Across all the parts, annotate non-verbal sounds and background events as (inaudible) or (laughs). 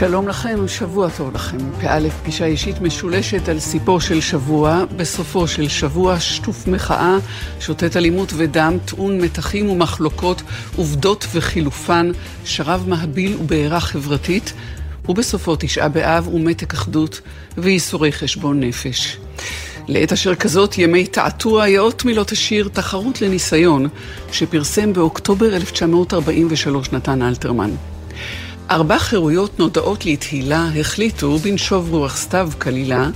שלום לכם, שבוע טוב לכם. פא פגישה אישית משולשת על סיפו של שבוע, בסופו של שבוע שטוף מחאה, שוטט אלימות ודם, טעון מתחים ומחלוקות, עובדות וחילופן, שרב מהביל ובעירה חברתית, ובסופו תשעה באב ומתק אחדות וייסורי חשבון נפש. לעת אשר כזאת ימי תעתוע יאות מילות השיר תחרות לניסיון שפרסם באוקטובר 1943 נתן אלתרמן. ארבע חירויות נודעות לתהילה החליטו, בנשוב רוח סתיו כלילה,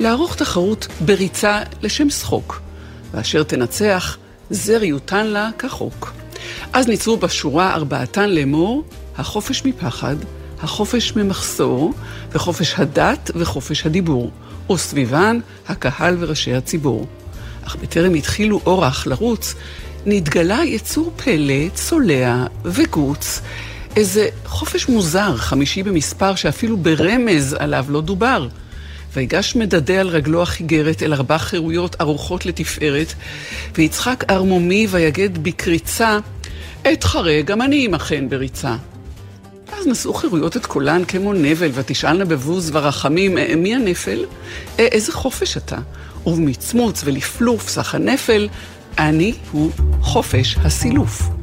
לערוך תחרות בריצה לשם שחוק, ואשר תנצח, זר יותן לה כחוק. אז ניצרו בשורה ארבעתן לאמור, החופש מפחד, החופש ממחסור, וחופש הדת וחופש הדיבור, וסביבן הקהל וראשי הציבור. אך בטרם התחילו אורח לרוץ, נתגלה יצור פלא, צולע וגוץ, איזה חופש מוזר, חמישי במספר, שאפילו ברמז עליו לא דובר. ויגש מדדה על רגלו החיגרת אל ארבע חירויות ערוכות לתפארת, ויצחק ערמומי ויגד בקריצה, עת חרה גם אני עמכן בריצה. אז נשאו חירויות את קולן כמו נבל, ותשאלנה בבוז ורחמים, אה, מי הנפל? אה, איזה חופש אתה? ובמצמוץ ולפלוף סך הנפל, אני הוא חופש הסילוף.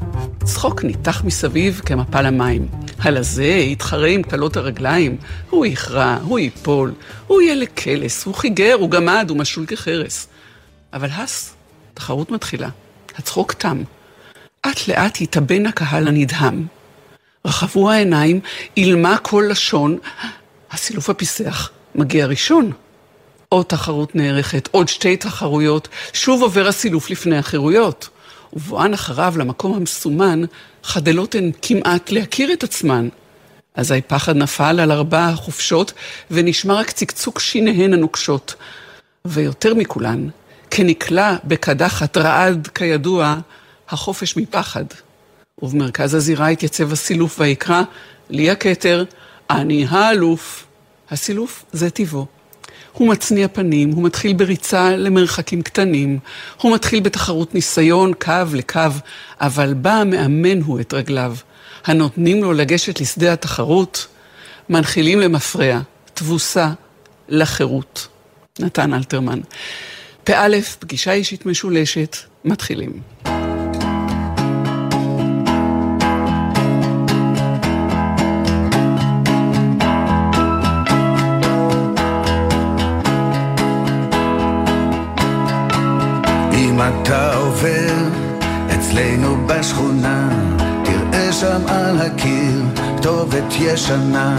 צחוק ניתח מסביב כמפל המים. הלזה יתחרה עם קלות הרגליים, הוא יכרע, הוא ייפול, הוא יהיה לקלס, הוא חיגר, הוא גמד, הוא משול כחרס. אבל הס, תחרות מתחילה. הצחוק תם. אט לאט התאבן הקהל הנדהם. רחבו העיניים, אילמה כל לשון, הסילוף הפיסח מגיע ראשון. עוד תחרות נערכת, עוד שתי תחרויות, שוב עובר הסילוף לפני החירויות. ובואן אחריו למקום המסומן, חדלות הן כמעט להכיר את עצמן. אזי פחד נפל על ארבע החופשות, ונשמע רק צקצוק שיניהן הנוקשות. ויותר מכולן, כנקלע בקדחת רעד כידוע, החופש מפחד. ובמרכז הזירה התייצב הסילוף ויקרא, לי הכתר, אני האלוף. הסילוף זה טבעו. הוא מצניע פנים, הוא מתחיל בריצה למרחקים קטנים, הוא מתחיל בתחרות ניסיון, קו לקו, אבל בא מאמן הוא את רגליו. הנותנים לו לגשת לשדה התחרות, מנחילים למפרע, תבוסה לחירות. נתן אלתרמן. פא, פגישה אישית משולשת, מתחילים. ישנה.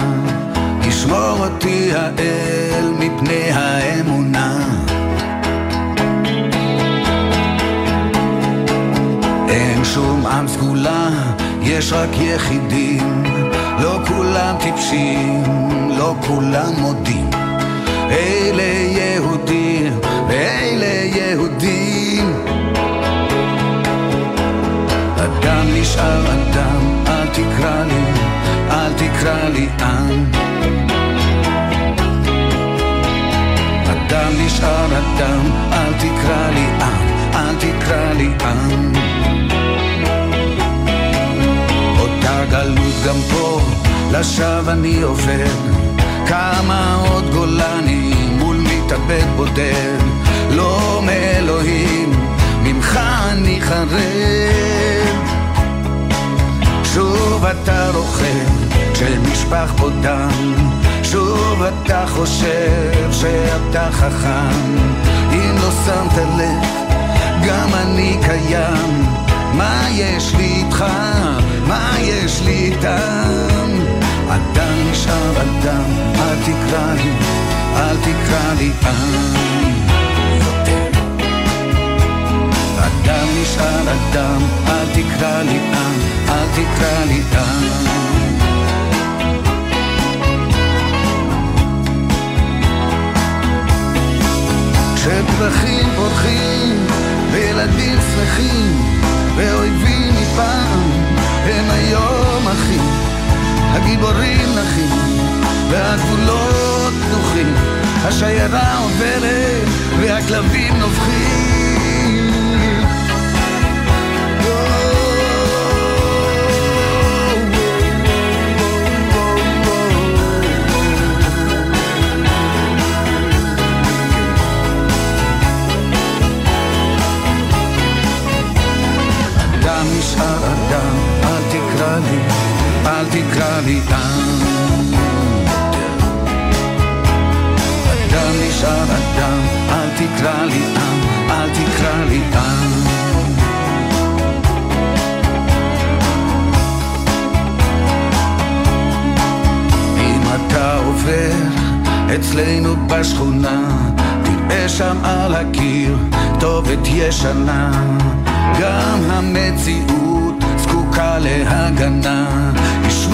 ישמור אותי האל מפני האמונה. אין שום עם סגולה, יש רק יחידים. לא כולם טיפשים, לא כולם מודים. אלה יהודים ואלה יהודים. אדם נשאר אדם, אל תקרא לי עם. אדם נשאר אדם, אל תקרא לי עם, אל תקרא לי עם. אותה גלות גם פה, לשווא אני עובר. כמה עוד גולני מול מתאבד בודד, לא מאלוהים, ממך אני חרד. שוב אתה רוכב כשנשפך בו דם, שוב אתה חושב שאתה חכם, אם לא שמת לב, גם אני קיים. מה יש לי איתך? מה יש לי איתם? אדם נשאר אדם, אל תקרא לי, אל תקרא לי עם. אדם נשאר אדם, אל תקרא לי עם, אל תקרא לי עם. כשפרחים פורחים וילדים שמחים ואויבים מפעם הם היום אחים. הגיבורים נחים והגבולות פתוחים השיירה עוברת והכלבים נובחים תקרא לי עם. אדם נשאר אדם, אל תקרא לי עם, אל תקרא לי עם. אם אתה עובר אצלנו בשכונה, תראה שם על הקיר כתובת ישנה. גם המציאות זקוקה להגנה,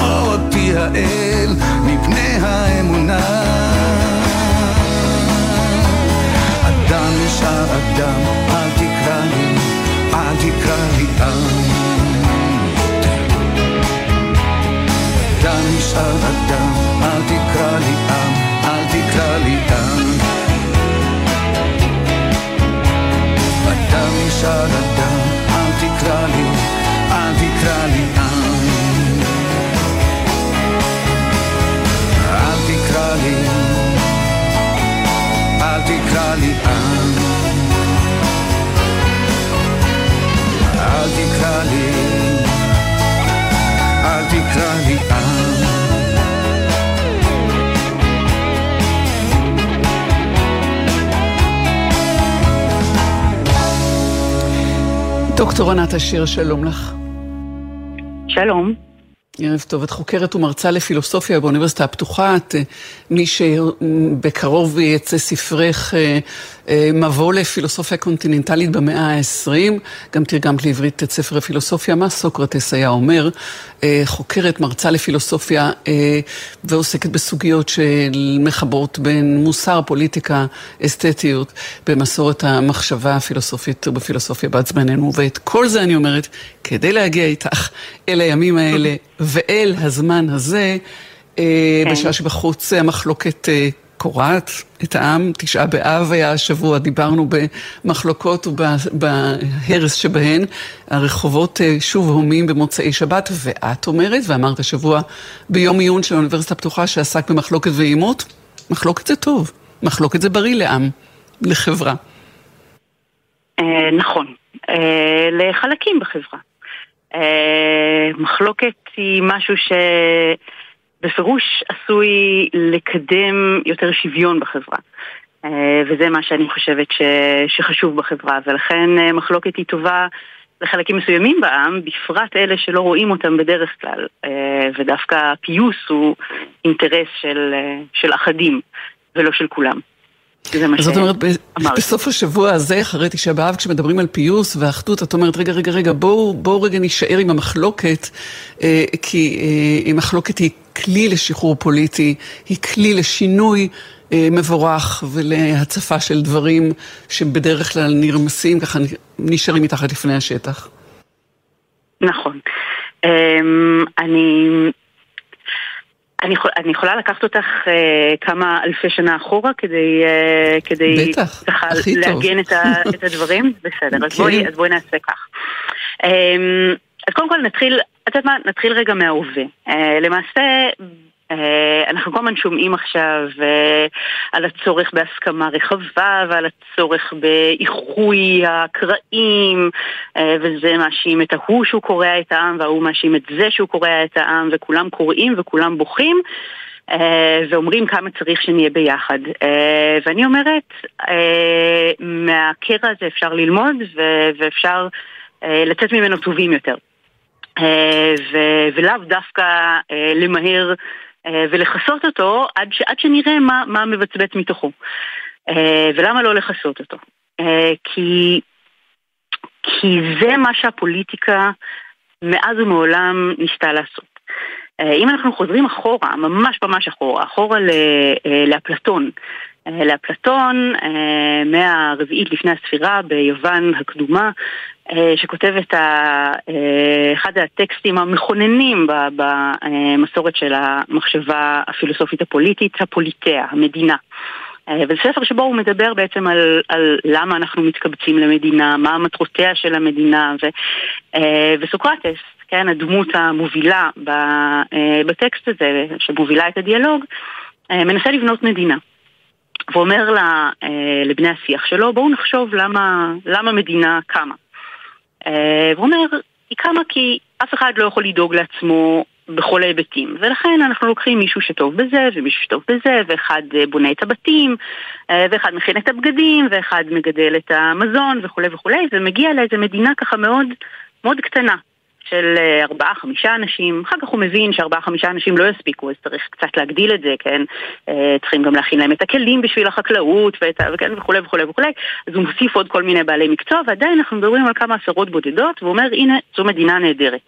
ישמור אותי האל מפני האמונה. אדם נשאר אדם, אל תקרא לי, אל תקרא לי עם. אדם נשאר אדם, אל תקרא לי עם, אל תקרא לי עם. אדם נשאר אדם, אל תקרא לי, אל תקרא לי עם. תקרא לי, אל תקרא לי עם. אל תקרא לי, אל תקרא לי עם. דוקטור ענת השיר, שלום לך. שלום. ערב טוב, את חוקרת ומרצה לפילוסופיה באוניברסיטה הפתוחה, את אה, מי שבקרוב יצא ספרך אה, מבוא לפילוסופיה קונטיננטלית במאה ה-20, גם תרגמת לעברית את ספר הפילוסופיה, מה סוקרטס היה אומר, חוקרת, מרצה לפילוסופיה ועוסקת בסוגיות של מחברות בין מוסר, פוליטיקה, אסתטיות, במסורת המחשבה הפילוסופית ובפילוסופיה בת זמננו, ואת כל זה אני אומרת, כדי להגיע איתך אל הימים האלה (laughs) ואל הזמן הזה, כן. בשעה שבחוץ המחלוקת קורעת את העם, תשעה באב היה השבוע, דיברנו במחלוקות ובהרס שבהן, הרחובות שוב הומים במוצאי שבת, ואת אומרת, ואמרת השבוע ביום עיון של האוניברסיטה הפתוחה שעסק במחלוקת ועימות, מחלוקת זה טוב, מחלוקת זה בריא לעם, לחברה. נכון, לחלקים בחברה. מחלוקת היא משהו ש... בפירוש עשוי לקדם יותר שוויון בחברה. וזה מה שאני חושבת ש... שחשוב בחברה, ולכן מחלוקת היא טובה לחלקים מסוימים בעם, בפרט אלה שלא רואים אותם בדרך כלל, ודווקא פיוס הוא אינטרס של, של אחדים ולא של כולם. זאת אומרת, בסוף השבוע הזה, אחרי תשעה באב, כשמדברים על פיוס ואחדות, את אומרת, רגע, רגע, רגע, בואו בוא רגע נשאר עם המחלוקת, אה, כי אה, המחלוקת היא כלי לשחרור פוליטי, היא כלי לשינוי אה, מבורך ולהצפה של דברים שבדרך כלל נרמסים, ככה נשארים מתחת לפני השטח. נכון. אני... אני, יכול, אני יכולה לקחת אותך אה, כמה אלפי שנה אחורה כדי, אה, כדי בטח, ככה לעגן את, ה, את הדברים? (laughs) בסדר, אז, בואי, אז בואי נעשה כך. אה, אז קודם כל נתחיל, את יודעת מה? נתחיל רגע מההווה. אה, למעשה, אנחנו כל הזמן שומעים עכשיו על הצורך בהסכמה רחבה ועל הצורך באיחוי הקרעים וזה מאשים את ההוא שהוא קורע את העם וההוא מאשים את זה שהוא קורע את העם וכולם קוראים וכולם בוכים ואומרים כמה צריך שנהיה ביחד. ואני אומרת, מהקרע הזה אפשר ללמוד ואפשר לצאת ממנו טובים יותר. ולאו דווקא למהר אה, ולכסות אותו עד, ש, עד שנראה מה, מה מבצבץ מתוכו. אה, ולמה לא לכסות אותו? אה, כי, כי זה מה שהפוליטיקה מאז ומעולם ניסתה לעשות. אם אנחנו חוזרים אחורה, ממש ממש אחורה, אחורה לאפלטון, לאפלטון מהרביעית לפני הספירה ביוון הקדומה, אה, שכותב את אה, אחד הטקסטים המכוננים במסורת של המחשבה הפילוסופית הפוליטית, הפוליטאה, המדינה. אה, וזה ספר שבו הוא מדבר בעצם על, על למה אנחנו מתקבצים למדינה, מה מטרותיה של המדינה, ו, וסוקרטס, כן, הדמות המובילה בטקסט הזה, שמובילה את הדיאלוג, מנסה לבנות מדינה. ואומר לבני השיח שלו, בואו נחשוב למה, למה מדינה קמה. והוא אומר, היא קמה כי אף אחד לא יכול לדאוג לעצמו בכל ההיבטים. ולכן אנחנו לוקחים מישהו שטוב בזה, ומישהו שטוב בזה, ואחד אה, בונה את הבתים, אה, ואחד מכין את הבגדים, ואחד מגדל את המזון וכולי וכולי, ומגיע לאיזה מדינה ככה מאוד, מאוד קטנה. של אה, ארבעה, חמישה אנשים, אחר כך הוא מבין שארבעה, חמישה אנשים לא יספיקו, אז צריך קצת להגדיל את זה, כן? צריכים גם להכין להם את הכלים בשביל החקלאות, ואת, וכן, וכולי וכולי וכולי, אז הוא מוסיף עוד כל מיני בעלי מקצוע, ועדיין אנחנו מדברים על כמה עשרות בודדות, והוא אומר, הנה, זו מדינה נהדרת.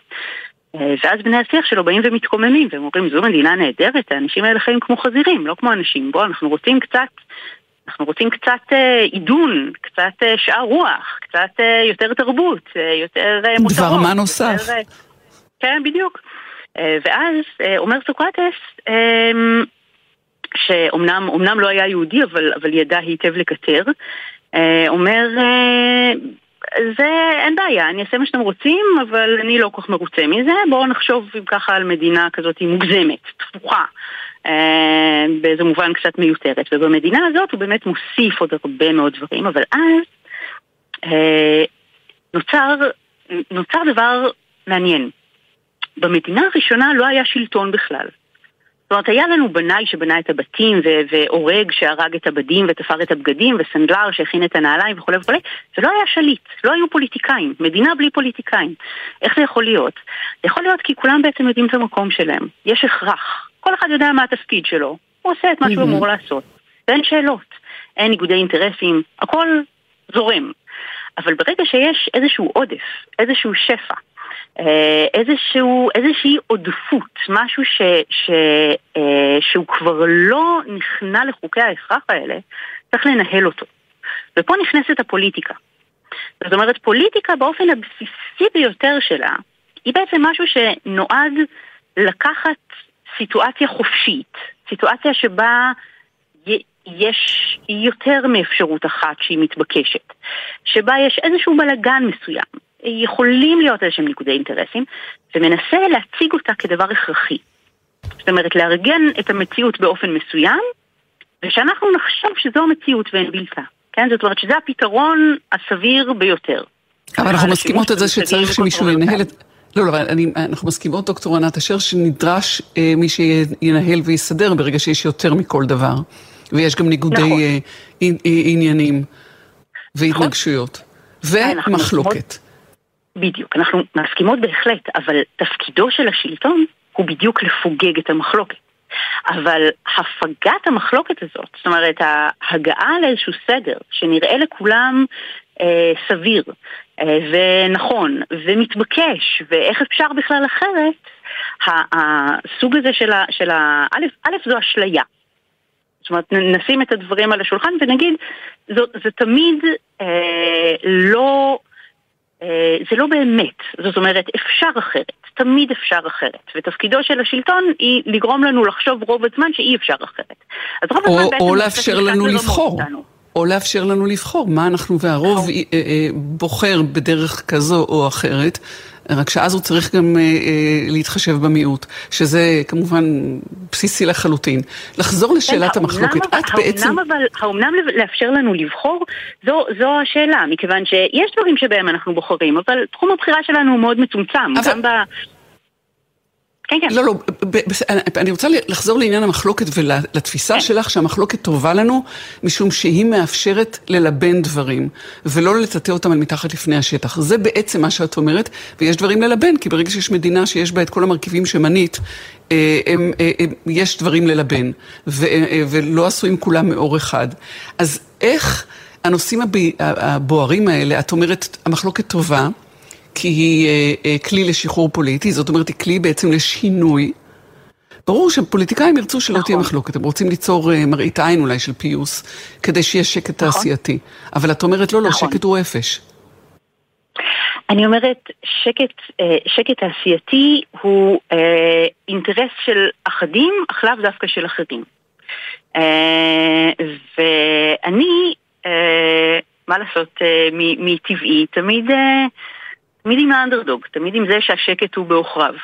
אה, ואז בני השיח שלו באים ומתקוממים, והם אומרים, זו מדינה נהדרת, האנשים האלה חיים כמו חזירים, לא כמו אנשים. בואו, אנחנו רוצים קצת, אנחנו רוצים קצת אה, עידון, קצת אה, שאר רוח, קצת אה, יותר תרבות, יותר מותרות. דבר מה נוסף. יותר, כן, בדיוק. ואז אומר סוקרטס, שאומנם לא היה יהודי, אבל, אבל ידע היטב לקטר, אומר, זה אין בעיה, אני אעשה מה שאתם רוצים, אבל אני לא כל כך מרוצה מזה. בואו נחשוב ככה על מדינה כזאת מוגזמת, תפוחה, באיזה מובן קצת מיותרת. ובמדינה הזאת הוא באמת מוסיף עוד הרבה מאוד דברים, אבל אז אה, נוצר, נוצר דבר מעניין. במדינה הראשונה לא היה שלטון בכלל. זאת אומרת, היה לנו בנאי שבנה את הבתים, והורג שהרג את הבדים ותפר את הבגדים, וסנדלר שהכין את הנעליים וכולי וכולי, זה לא היה שליט, לא היו פוליטיקאים, מדינה בלי פוליטיקאים. איך זה יכול להיות? זה יכול להיות כי כולם בעצם יודעים את המקום שלהם, יש הכרח, כל אחד יודע מה התפקיד שלו, הוא עושה את מה שהוא אמור לעשות, ואין שאלות, אין ניגודי אינטרסים, הכל זורם. אבל ברגע שיש איזשהו עודף, איזשהו שפע, אה, איזשהו, איזושהי עודפות, משהו ש, ש, אה, שהוא כבר לא נכנע לחוקי ההכרח האלה, צריך לנהל אותו. ופה נכנסת הפוליטיקה. זאת אומרת, פוליטיקה באופן הבסיסי ביותר שלה, היא בעצם משהו שנועד לקחת סיטואציה חופשית, סיטואציה שבה יש יותר מאפשרות אחת שהיא מתבקשת, שבה יש איזשהו בלגן מסוים, יכולים להיות איזשהם ניקודי אינטרסים, ומנסה להציג אותה כדבר הכרחי. זאת אומרת, לארגן את המציאות באופן מסוים, ושאנחנו נחשוב שזו המציאות ואין בלתה. כן? זאת אומרת שזה הפתרון הסביר ביותר. אבל אנחנו מסכימות את זה שצריך שמישהו ינהל את... לא, לא, אני, אנחנו מסכימות, דוקטור ענת אשר, שנדרש אה, מי שינהל ויסדר ברגע שיש יותר מכל דבר. ויש גם ניגודי נכון. אה, עניינים והתנגשויות. נכון. ומחלוקת. בדיוק, אנחנו מסכימות בהחלט, אבל תפקידו של השלטון הוא בדיוק לפוגג את המחלוקת. אבל הפגת המחלוקת הזאת, זאת אומרת ההגעה לאיזשהו סדר שנראה לכולם אה, סביר אה, ונכון ומתבקש ואיך אפשר בכלל אחרת, הסוג הזה של ה... של ה א', א' זו אשליה. זאת אומרת, נשים את הדברים על השולחן ונגיד, זו, זה תמיד אה, לא... אה, זה לא באמת, זאת אומרת, אפשר אחרת, תמיד אפשר אחרת, ותפקידו של השלטון היא לגרום לנו לחשוב רוב הזמן שאי אפשר אחרת. אז רוב הזמן בעצם... או לאפשר לנו לבחור. או לאפשר לנו לבחור מה אנחנו, והרוב נכון. אה, אה, בוחר בדרך כזו או אחרת, רק שאז הוא צריך גם אה, להתחשב במיעוט, שזה כמובן בסיסי לחלוטין. לחזור לשאלת כן, המחלוקת, את בעצם... האומנם לאפשר לנו לבחור, זו, זו השאלה, מכיוון שיש דברים שבהם אנחנו בוחרים, אבל תחום הבחירה שלנו הוא מאוד מצומצם, אבל... גם ב... כן, כן. לא, לא, אני רוצה לחזור לעניין המחלוקת ולתפיסה כן. שלך שהמחלוקת טובה לנו, משום שהיא מאפשרת ללבן דברים, ולא לטאטא אותם על מתחת לפני השטח. זה בעצם מה שאת אומרת, ויש דברים ללבן, כי ברגע שיש מדינה שיש בה את כל המרכיבים שמנית, אה, הם, הם, הם, יש דברים ללבן, ו, אה, ולא עשויים כולם מאור אחד. אז איך הנושאים הבוערים האלה, את אומרת, המחלוקת טובה, כי היא אה, אה, כלי לשחרור פוליטי, זאת אומרת היא כלי בעצם לשינוי. ברור שפוליטיקאים ירצו שלא נכון. תהיה מחלוקת, הם רוצים ליצור אה, מראית עין אולי של פיוס, כדי שיהיה שקט נכון. תעשייתי. אבל את אומרת לא, לא, נכון. שקט הוא אפש. אני אומרת, שקט, אה, שקט תעשייתי הוא אה, אינטרס של אחדים, אך לאו דווקא של אחרים. אה, ואני, מה לעשות, מטבעי, תמיד... אה, תמיד עם האנדרדוג, תמיד עם זה שהשקט הוא בעוכריו.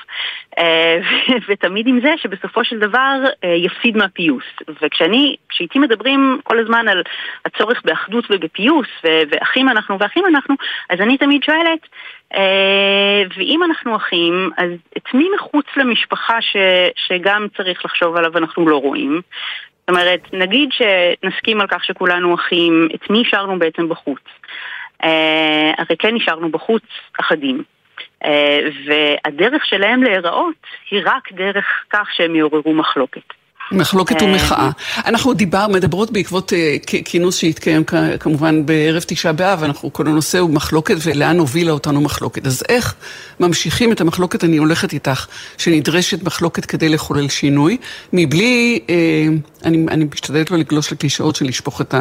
אה, (laughs) ותמיד עם זה שבסופו של דבר אה, יפסיד מהפיוס. וכשאני, כשאיתי מדברים כל הזמן על הצורך באחדות ובפיוס, ואחים אנחנו ואחים אנחנו, אז אני תמיד שואלת, ואם אנחנו אחים, אז את מי מחוץ למשפחה ש, שגם צריך לחשוב עליו אנחנו לא רואים? זאת אומרת, נגיד שנסכים על כך שכולנו אחים, את מי השארנו בעצם בחוץ? הרי כן נשארנו בחוץ אחדים. והדרך שלהם להיראות היא רק דרך כך שהם יעוררו מחלוקת. מחלוקת ומחאה. אנחנו דיבר, מדברות בעקבות uh, כינוס שהתקיים כמובן בערב תשעה באב, אנחנו, כל הנושא הוא מחלוקת ולאן הובילה אותנו מחלוקת. אז איך ממשיכים את המחלוקת, אני הולכת איתך, שנדרשת מחלוקת כדי לחולל שינוי, מבלי, uh, אני, אני משתדלת לא לגלוש לקלישאות של לשפוך את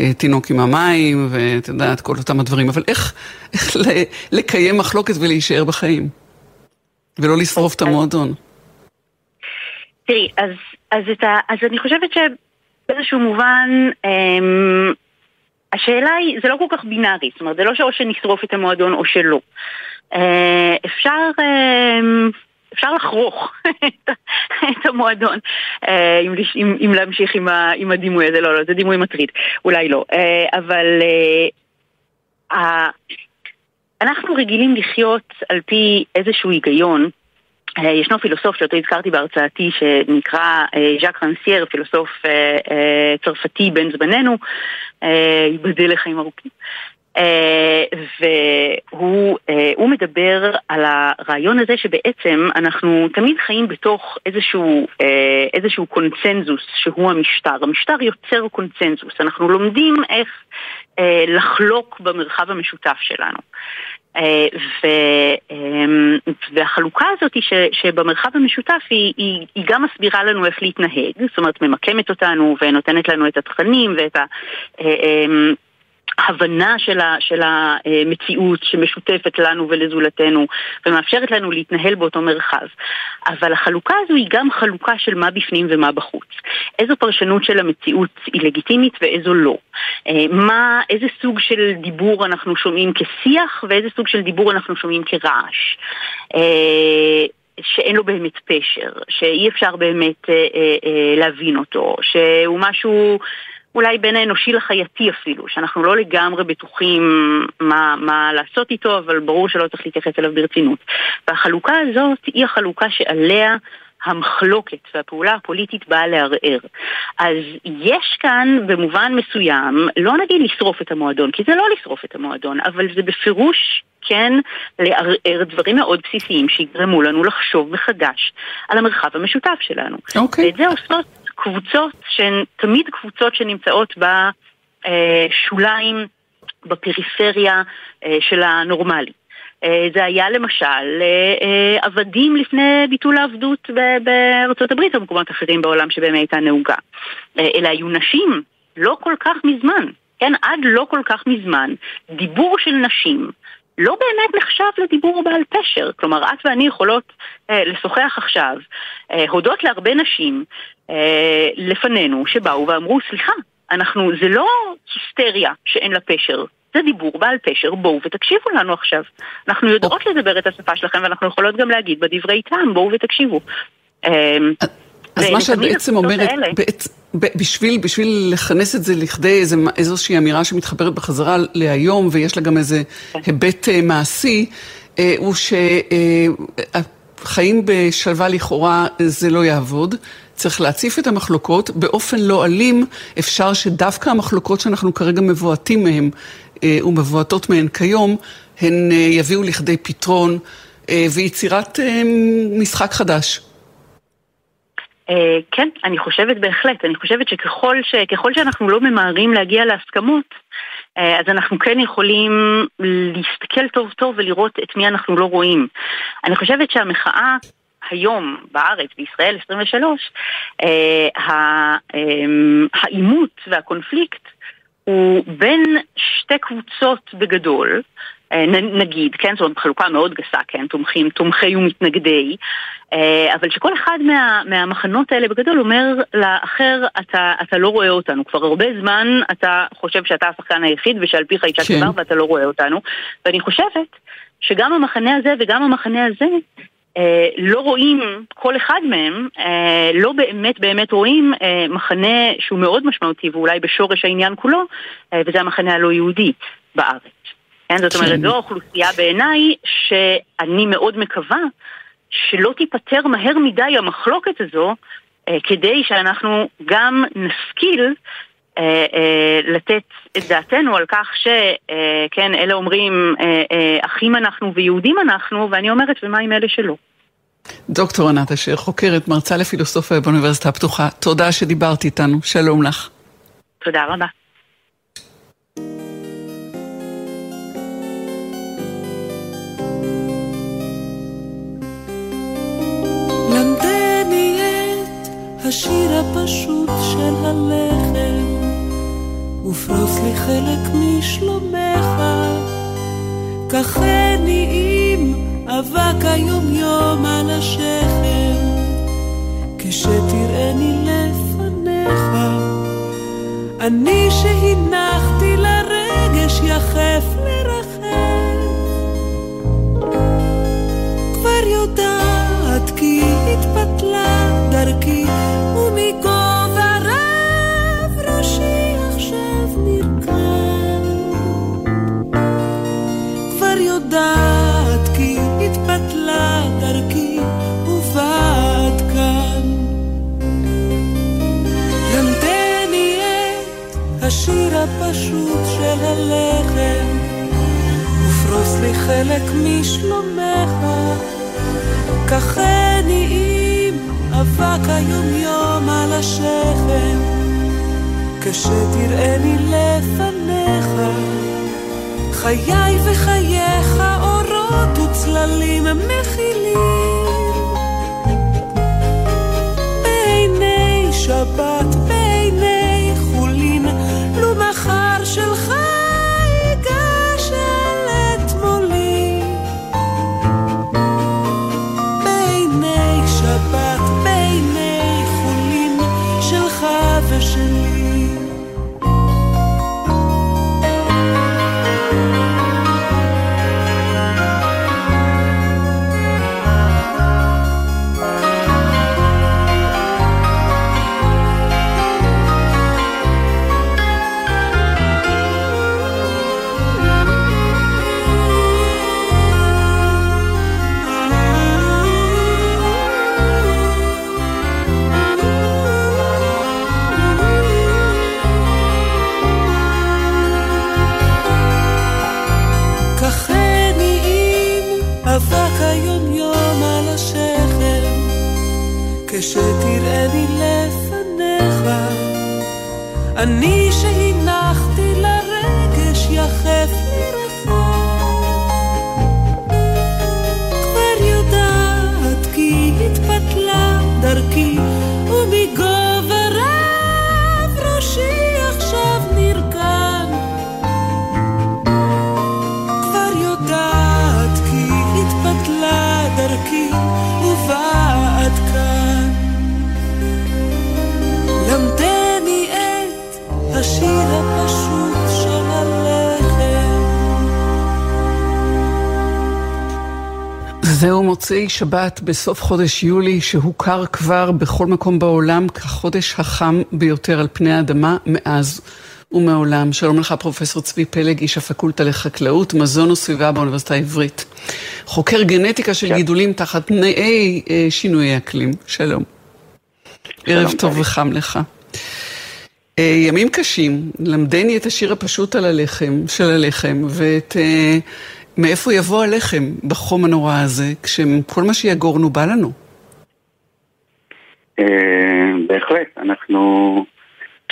התינוק עם המים, ואת יודעת, כל אותם הדברים, אבל איך, איך לקיים מחלוקת ולהישאר בחיים? ולא לשרוף את המועדון. תראי, אז אז, ה, אז אני חושבת שבאיזשהו מובן, אמ, השאלה היא, זה לא כל כך בינארי, זאת אומרת, זה לא שאו שנשרוף את המועדון או שלא. אה, אפשר... אה, אפשר לחרוך את המועדון, אה, אם, אם, אם להמשיך עם, ה, עם הדימוי הזה, לא, לא, זה דימוי מטריד, אולי לא, אה, אבל אנחנו רגילים לחיות על פי איזשהו היגיון ישנו פילוסוף שאותו הזכרתי בהרצאתי שנקרא אה, ז'אק רנסייר, פילוסוף אה, צרפתי בן זמננו, ייבדל לחיים ארוכים. והוא מדבר על הרעיון הזה שבעצם אנחנו תמיד חיים בתוך איזשהו, איזשהו קונצנזוס שהוא המשטר. המשטר יוצר קונצנזוס, אנחנו לומדים איך לחלוק במרחב המשותף שלנו. אה, ו, אמ, והחלוקה הזאת ש, שבמרחב המשותף היא, היא, היא גם מסבירה לנו איך להתנהג, זאת אומרת ממקמת אותנו ונותנת לנו את התכנים ואת ה... הבנה של, ה, של המציאות שמשותפת לנו ולזולתנו ומאפשרת לנו להתנהל באותו מרחב. אבל החלוקה הזו היא גם חלוקה של מה בפנים ומה בחוץ. איזו פרשנות של המציאות היא לגיטימית ואיזו לא. אה, מה, איזה סוג של דיבור אנחנו שומעים כשיח ואיזה סוג של דיבור אנחנו שומעים כרעש. אה, שאין לו באמת פשר, שאי אפשר באמת אה, אה, אה, להבין אותו, שהוא משהו אולי בין האנושי לחייתי אפילו, שאנחנו לא לגמרי בטוחים מה, מה לעשות איתו, אבל ברור שלא צריך להתייחס אליו ברצינות. והחלוקה הזאת היא החלוקה שעליה המחלוקת והפעולה הפוליטית באה לערער. אז יש כאן במובן מסוים, לא נגיד לשרוף את המועדון, כי זה לא לשרוף את המועדון, אבל זה בפירוש כן לערער דברים מאוד בסיסיים שיגרמו לנו לחשוב מחדש על המרחב המשותף שלנו. אוקיי. Okay. ואת זה עושות קבוצות שהן תמיד קבוצות שנמצאות בשוליים, בפריפריה אה, של הנורמלי. אה, זה היה למשל אה, עבדים לפני ביטול העבדות בארצות הברית או במקומות אחרים בעולם שבהם הייתה נהוגה. אלה היו נשים לא כל כך מזמן, כן, עד לא כל כך מזמן, דיבור של נשים לא באמת נחשב לדיבור בעל פשר. כלומר, את ואני יכולות לשוחח עכשיו, הודות להרבה נשים אה, לפנינו שבאו ואמרו, סליחה, אנחנו, זה לא היסטריה שאין לה פשר, זה דיבור בעל פשר, בואו ותקשיבו לנו עכשיו. אנחנו יודעות לדבר את השפה שלכם ואנחנו יכולות גם להגיד בדברי טעם, בואו ותקשיבו. אה, אז מה שאת בעצם אומרת, בשביל, בשביל לכנס את זה לכדי איזו, איזושהי אמירה שמתחברת בחזרה להיום, ויש לה גם איזה כן. היבט אה, מעשי, אה, הוא שהחיים בשלווה לכאורה זה לא יעבוד. צריך להציף את המחלוקות באופן לא אלים, אפשר שדווקא המחלוקות שאנחנו כרגע מבועטים מהן אה, ומבועטות מהן כיום, הן יביאו לכדי פתרון ויצירת משחק חדש. אה, כן, אני חושבת בהחלט. אני חושבת שככל ש, שאנחנו לא ממהרים להגיע להסכמות, אה, אז אנחנו כן יכולים להסתכל טוב טוב ולראות את מי אנחנו לא רואים. אני חושבת שהמחאה היום בארץ, בישראל 23, אה, העימות והקונפליקט הוא בין שתי קבוצות בגדול, אה, נגיד, כן, זאת חלוקה מאוד גסה, כן, תומכים, תומכי ומתנגדי, אה, אבל שכל אחד מה, מהמחנות האלה בגדול אומר לאחר, אתה, אתה לא רואה אותנו. כבר הרבה זמן אתה חושב שאתה השחקן היחיד ושעל פיך אישה כן. ואתה לא רואה אותנו. ואני חושבת שגם המחנה הזה וגם המחנה הזה אה, לא רואים, כל אחד מהם, אה, לא באמת באמת רואים אה, מחנה שהוא מאוד משמעותי ואולי בשורש העניין כולו, אה, וזה המחנה הלא יהודי בארץ. כן, זאת אומרת, זו האוכלוסייה בעיניי שאני מאוד מקווה שלא תיפתר מהר מדי המחלוקת הזו, אה, כדי שאנחנו גם נשכיל אה, אה, לתת את דעתנו על כך שכן, אלה אומרים אחים אנחנו ויהודים אנחנו, ואני אומרת, ומה עם אלה שלא? דוקטור ענת אשר, חוקרת, מרצה לפילוסופיה באוניברסיטה הפתוחה, תודה שדיברת איתנו, שלום לך. תודה רבה. השיר הפשוט של הלחם, ופרוס לי חלק משלומך. קחני עם אבק היומיום על השכם, כשתראני לפניך. אני שהנחתי לרגש יחף לרחם, כשתראני לפניך, אני שהנחתי לרגש יחף זהו מוצאי שבת בסוף חודש יולי, שהוכר כבר בכל מקום בעולם כחודש החם ביותר על פני האדמה מאז ומעולם. שלום לך פרופסור צבי פלג, איש הפקולטה לחקלאות, מזון וסביבה באוניברסיטה העברית. חוקר גנטיקה של גידולים תחת תנאי אה, שינויי אקלים. שלום. ערב טוב וחם לך. אה, ימים קשים, למדני את השיר הפשוט על הלחם, של הלחם, ואת אה, מאיפה יבוא הלחם בחום הנורא הזה, כשכל מה שיגורנו בא לנו. אה, בהחלט, אנחנו,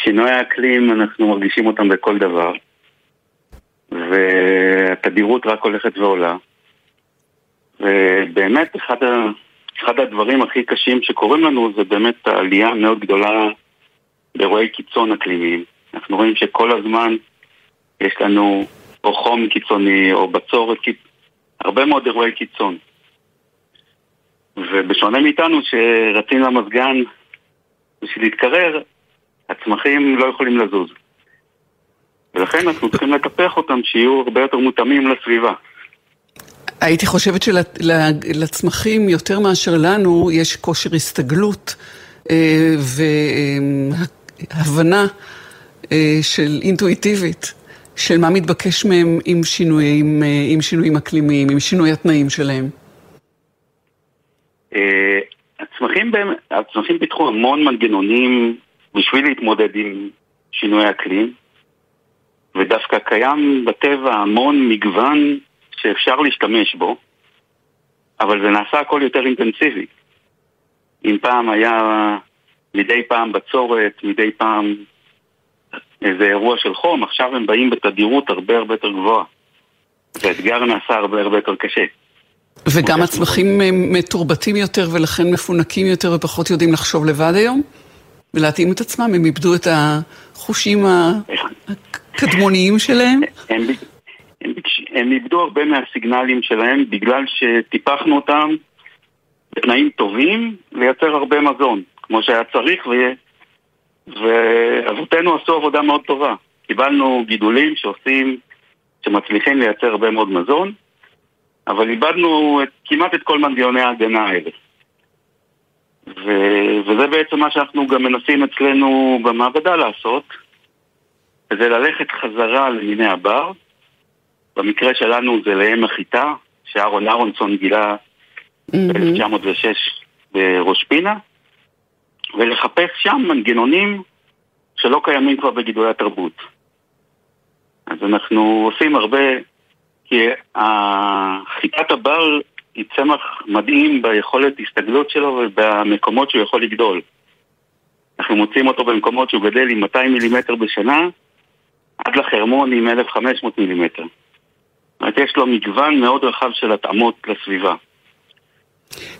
שינוי האקלים, אנחנו מרגישים אותם בכל דבר, והתדירות רק הולכת ועולה, ובאמת אחד, ה, אחד הדברים הכי קשים שקורים לנו זה באמת העלייה המאוד גדולה באירועי קיצון אקלימיים. אנחנו רואים שכל הזמן יש לנו או חום קיצוני או בצורת, הרבה מאוד אירועי קיצון. ובשונה מאיתנו שרצים למזגן בשביל להתקרר, הצמחים לא יכולים לזוז. ולכן אנחנו צריכים לטפח אותם שיהיו הרבה יותר מותאמים לסביבה. הייתי חושבת שלצמחים יותר מאשר לנו יש כושר הסתגלות והבנה של אינטואיטיבית של מה מתבקש מהם עם שינויים, עם שינויים אקלימיים, עם שינוי התנאים שלהם? הצמחים, הצמחים פיתחו המון מנגנונים בשביל להתמודד עם שינוי אקלים, ודווקא קיים בטבע המון מגוון שאפשר להשתמש בו, אבל זה נעשה הכל יותר אינטנסיבי. אם פעם היה מדי פעם בצורת, מדי פעם איזה אירוע של חום, עכשיו הם באים בתדירות הרבה הרבה יותר גבוהה. והאתגר נעשה הרבה הרבה יותר קשה. וגם הצמחים מתורבתים יותר ולכן מפונקים יותר ופחות יודעים לחשוב לבד היום? ולהתאים את עצמם? הם איבדו את החושים הקדמוניים שלהם? הם, הם, הם איבדו הרבה מהסיגנלים שלהם בגלל שטיפחנו אותם בתנאים טובים לייצר הרבה מזון, כמו שהיה צריך, ו... ואבותינו עשו עבודה מאוד טובה. קיבלנו גידולים שעושים, שמצליחים לייצר הרבה מאוד מזון, אבל איבדנו את, כמעט את כל מנגנוני ההגנה האלה. ו... וזה בעצם מה שאנחנו גם מנסים אצלנו במעבדה לעשות, וזה ללכת חזרה למיני הבר. במקרה שלנו זה לאם החיטה, שאהרון אהרונסון גילה ב-1906 בראש פינה, ולחפש שם מנגנונים שלא קיימים כבר בגידולי התרבות. אז אנחנו עושים הרבה, כי חיטת הבר היא צמח מדהים ביכולת הסתגלות שלו ובמקומות שהוא יכול לגדול. אנחנו מוצאים אותו במקומות שהוא גדל עם 200 מילימטר בשנה, עד לחרמון עם 1,500 מילימטר. זאת אומרת, יש לו מגוון מאוד רחב של התאמות לסביבה.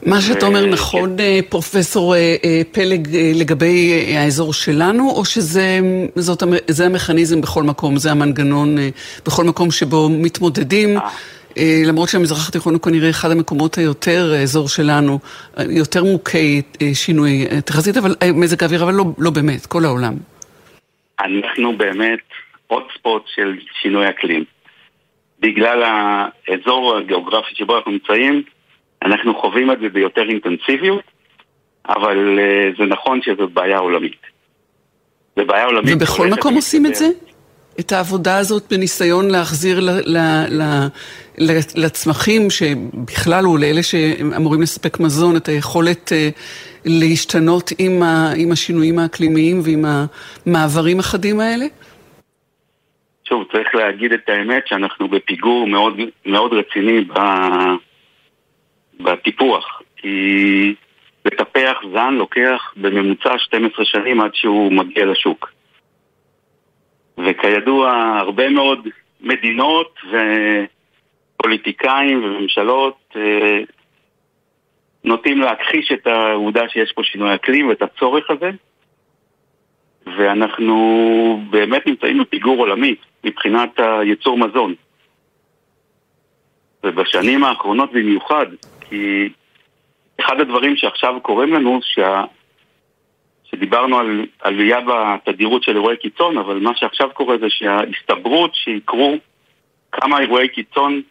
מה שאתה אומר נכון, כן. פרופסור אה, אה, פלג, לגבי האזור שלנו, או שזה המכניזם בכל מקום, זה המנגנון בכל מקום שבו מתמודדים? למרות שהמזרח התיכון הוא כנראה אחד המקומות היותר, האזור שלנו, יותר מוכי שינוי תחזית, אבל מזג האוויר, אבל לא, לא באמת, כל העולם. אנחנו באמת הוט ספוט של שינוי אקלים. בגלל האזור הגיאוגרפי שבו אנחנו נמצאים, אנחנו חווים את זה ביותר אינטנסיביות, אבל uh, זה נכון שזאת בעיה עולמית. זה בעיה עולמית. ובכל מקום עושים את זה? את העבודה הזאת בניסיון להחזיר ל, ל, ל, ל, לצמחים שבכלל הוא לאלה שאמורים לספק מזון, את היכולת uh, להשתנות עם, ה, עם השינויים האקלימיים ועם המעברים החדים האלה? שוב, צריך להגיד את האמת שאנחנו בפיגור מאוד, מאוד רציני ב... בטיפוח, כי לטפח זן לוקח בממוצע 12 שנים עד שהוא מגיע לשוק. וכידוע, הרבה מאוד מדינות ופוליטיקאים וממשלות אה, נוטים להכחיש את העובדה שיש פה שינוי אקלים ואת הצורך הזה, ואנחנו באמת נמצאים בפיגור עולמי מבחינת הייצור מזון. ובשנים האחרונות במיוחד, כי אחד הדברים שעכשיו קורים לנו, שה... שדיברנו על עלייה בתדירות של אירועי קיצון, אבל מה שעכשיו קורה זה שההסתברות שיקרו כמה אירועי קיצון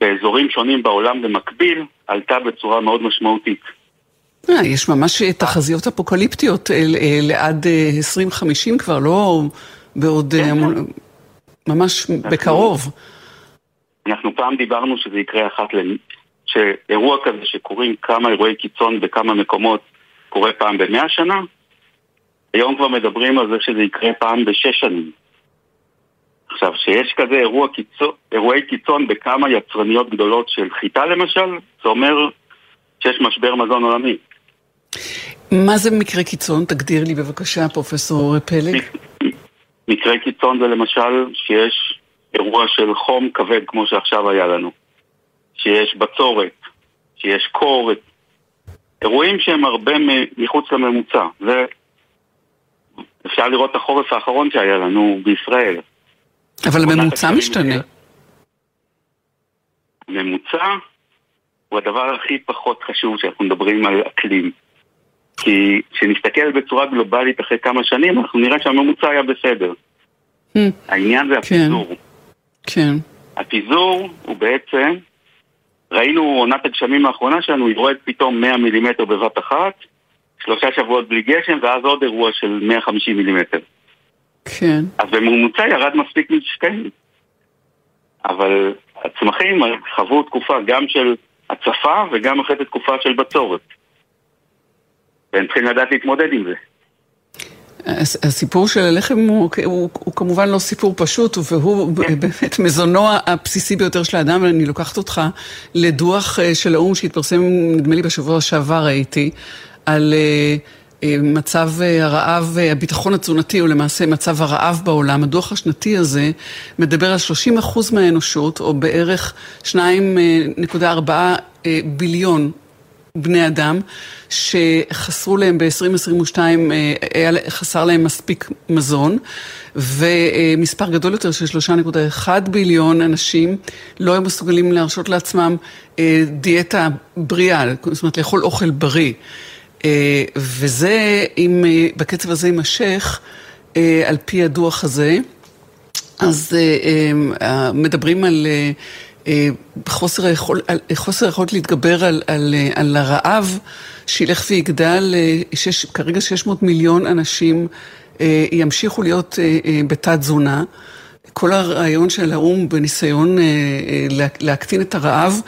באזורים שונים בעולם במקביל, עלתה בצורה מאוד משמעותית. אה, יש ממש תחזיות אפוקליפטיות לעד 2050 כבר, לא בעוד... כן, כן. ממש בקרוב. אנחנו פעם דיברנו שזה יקרה אחת ל... שאירוע כזה שקורים כמה אירועי קיצון בכמה מקומות קורה פעם במאה שנה, היום כבר מדברים על זה שזה יקרה פעם בשש שנים. עכשיו, שיש כזה אירוע קיצון, אירועי קיצון בכמה יצרניות גדולות של חיטה למשל, זה אומר שיש משבר מזון עולמי. מה זה מקרה קיצון? תגדיר לי בבקשה, פרופסור פלג. מקרה קיצון זה למשל שיש אירוע של חום כבד כמו שעכשיו היה לנו, שיש בצורת, שיש קור, אירועים שהם הרבה מחוץ לממוצע. זה אפשר לראות את החורף האחרון שהיה לנו בישראל. אבל הממוצע משתנה. ממוצע הוא הדבר הכי פחות חשוב כשאנחנו מדברים על אקלים. כי כשנסתכל בצורה גלובלית אחרי כמה שנים, אנחנו נראה שהממוצע היה בסדר. Hmm. העניין זה כן. הפיזור. כן. הפיזור הוא בעצם, ראינו עונת הגשמים האחרונה שלנו, היא יורד פתאום 100 מילימטר בבת אחת, שלושה שבועות בלי גשם, ואז עוד אירוע של 150 מילימטר. כן. אז בממוצע ירד מספיק משקעים. אבל הצמחים חוו תקופה גם של הצפה וגם אחרי זה תקופה של בצורת. והם צריכים לדעת להתמודד עם זה. הסיפור של הלחם הוא, הוא, הוא כמובן לא סיפור פשוט, והוא כן. באמת מזונו הבסיסי ביותר של האדם, ואני לוקחת אותך לדוח אה, של האו"ם שהתפרסם, נדמה לי בשבוע שעבר הייתי, על אה, אה, מצב הרעב, הביטחון התזונתי הוא למעשה מצב הרעב בעולם. הדוח השנתי הזה מדבר על 30% מהאנושות, או בערך 2.4 ביליון בני אדם שחסרו להם ב-2022, אה, חסר להם מספיק מזון, ומספר גדול יותר של 3.1 ביליון אנשים לא היו מסוגלים להרשות לעצמם אה, דיאטה בריאה, זאת אומרת לאכול אוכל בריא. אה, וזה, אם בקצב הזה יימשך, על פי הדוח הזה, אז מדברים על... אה, חוסר היכול, חוסר היכולת להתגבר על, על, על הרעב שילך ויגדל, אה, שש, כרגע 600 מיליון אנשים אה, ימשיכו להיות בתת תזונה. כל הרעיון של האו"ם בניסיון להקטין את הרעב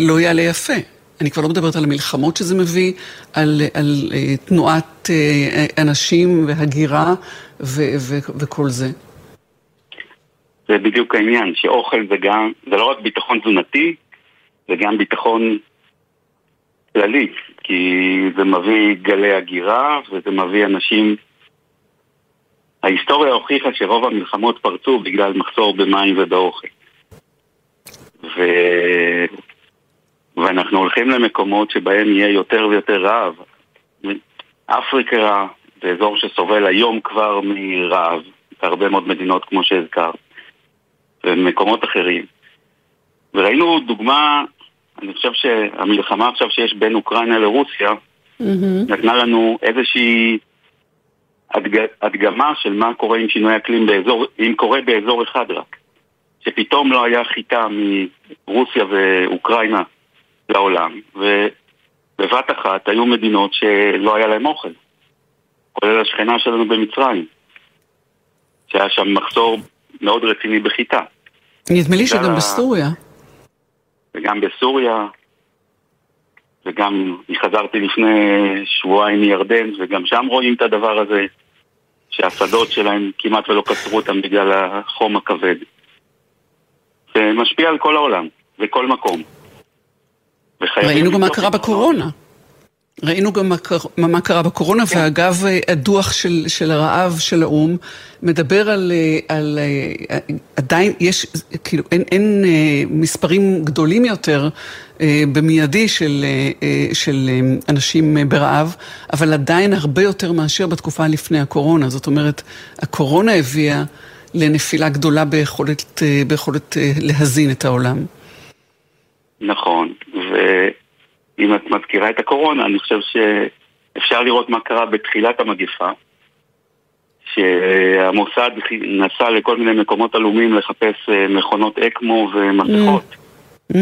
לא יעלה יפה. אני כבר לא מדברת על המלחמות שזה מביא, על, על תנועת אנשים והגירה ו, ו, וכל זה. זה בדיוק העניין, שאוכל זה גם, זה לא רק ביטחון תזונתי, זה גם ביטחון כללי, כי זה מביא גלי הגירה וזה מביא אנשים... ההיסטוריה הוכיחה שרוב המלחמות פרצו בגלל מחסור במים ובאוכל. ו... ואנחנו הולכים למקומות שבהם יהיה יותר ויותר רעב. אפריקה זה אזור שסובל היום כבר מרעב, בהרבה מאוד מדינות כמו שהזכרת. ומקומות אחרים. וראינו דוגמה, אני חושב שהמלחמה עכשיו שיש בין אוקראינה לרוסיה, mm-hmm. נתנה לנו איזושהי הדג... הדגמה של מה קורה עם שינוי אקלים באזור, אם קורה באזור אחד רק. שפתאום לא היה חיטה מרוסיה ואוקראינה לעולם, ובבת אחת היו מדינות שלא היה להם אוכל. כולל השכנה שלנו במצרים, שהיה שם מחסור מאוד רציני בחיטה. נדמה לי שגם בסוריה. וגם בסוריה, וגם חזרתי לפני שבועיים מירדן, וגם שם רואים את הדבר הזה, שהשדות שלהם כמעט ולא קצרו אותם בגלל החום הכבד. זה משפיע על כל העולם, וכל מקום. ראינו גם מה קרה בקורונה. ראינו גם מה, מה קרה בקורונה, כן. ואגב, הדוח של, של הרעב של האו"ם מדבר על, על עדיין, יש, כאילו, אין, אין מספרים גדולים יותר במיידי של, של אנשים ברעב, אבל עדיין הרבה יותר מאשר בתקופה לפני הקורונה. זאת אומרת, הקורונה הביאה לנפילה גדולה ביכולת, ביכולת להזין את העולם. נכון, ו... אם את מזכירה את הקורונה, אני חושב שאפשר לראות מה קרה בתחילת המגפה, שהמוסד נסע לכל מיני מקומות עלומים לחפש אה, מכונות אקמו ומסכות. Mm-hmm.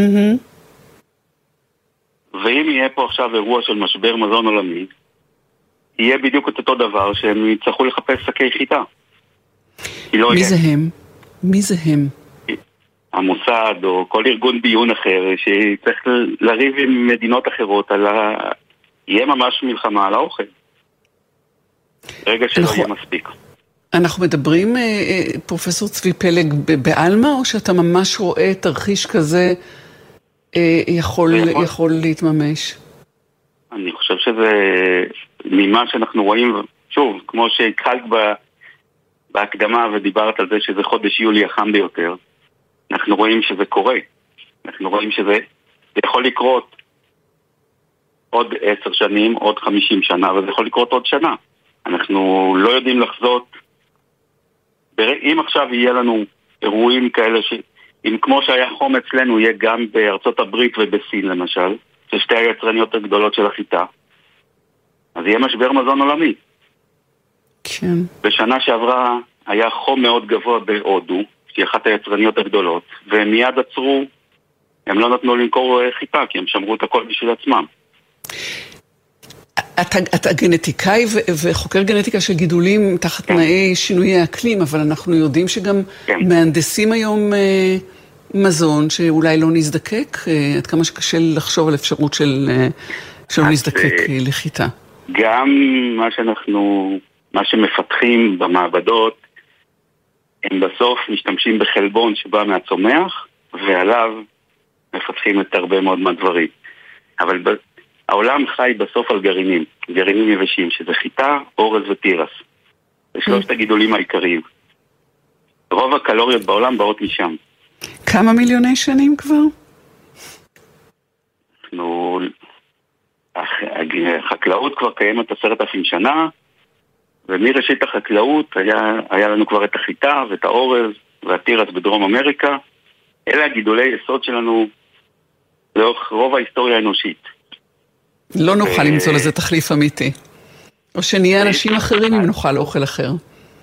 ואם יהיה פה עכשיו אירוע של משבר מזון עולמי, יהיה בדיוק את אותו דבר שהם יצטרכו לחפש שקי חיטה. לא מי יהיה. זה הם? מי זה הם? המוסד או כל ארגון ביון אחר שצריך לריב עם מדינות אחרות על ה... יהיה ממש מלחמה על האוכל. רגע שלא אנחנו... יהיה מספיק. אנחנו מדברים, אה, אה, פרופסור צבי פלג, בעלמא, או שאתה ממש רואה תרחיש כזה אה, יכול, יכול... יכול להתממש? אני חושב שזה, ממה שאנחנו רואים, שוב, כמו שהתחלת בהקדמה ודיברת על זה שזה חודש יולי החם ביותר, אנחנו רואים שזה קורה. אנחנו רואים שזה יכול לקרות עוד עשר שנים, עוד חמישים שנה, אבל זה יכול לקרות עוד שנה. אנחנו לא יודעים לחזות. אם עכשיו יהיה לנו אירועים כאלה, ש... אם כמו שהיה חום אצלנו, יהיה גם בארצות הברית ובסין למשל, ששתי היצרניות הגדולות של החיטה, אז יהיה משבר מזון עולמי. כן. בשנה שעברה היה חום מאוד גבוה בהודו, שהיא אחת היצרניות הגדולות, והם מיד עצרו, הם לא נתנו למכור אה, חיטה, כי הם שמרו את הכל בשביל עצמם. אתה, אתה גנטיקאי ו- וחוקר גנטיקה של גידולים תחת כן. תנאי שינויי האקלים, אבל אנחנו יודעים שגם כן. מהנדסים היום אה, מזון שאולי לא נזדקק, אה, עד כמה שקשה לחשוב על אפשרות של, אה, שלא אז, נזדקק אה, אה, לחיטה. גם מה שאנחנו, מה שמפתחים במעבדות, הם בסוף משתמשים בחלבון שבא מהצומח, ועליו מפתחים את הרבה מאוד מהדברים. אבל ב- העולם חי בסוף על גרעינים, גרעינים יבשים, שזה חיטה, אורז ותירס. זה שלושת הגידולים העיקריים. רוב הקלוריות בעולם באות משם. כמה מיליוני שנים כבר? אנחנו... הח- החקלאות כבר קיימת עשרת אלפים שנה, ומראשית החקלאות היה, היה לנו כבר את החיטה ואת האורז והתירס בדרום אמריקה. אלה הגידולי יסוד שלנו לאורך רוב ההיסטוריה האנושית. לא נוכל אה, למצוא לזה תחליף אמיתי. או שנהיה אנשים אחרים אם נאכל אוכל אחר.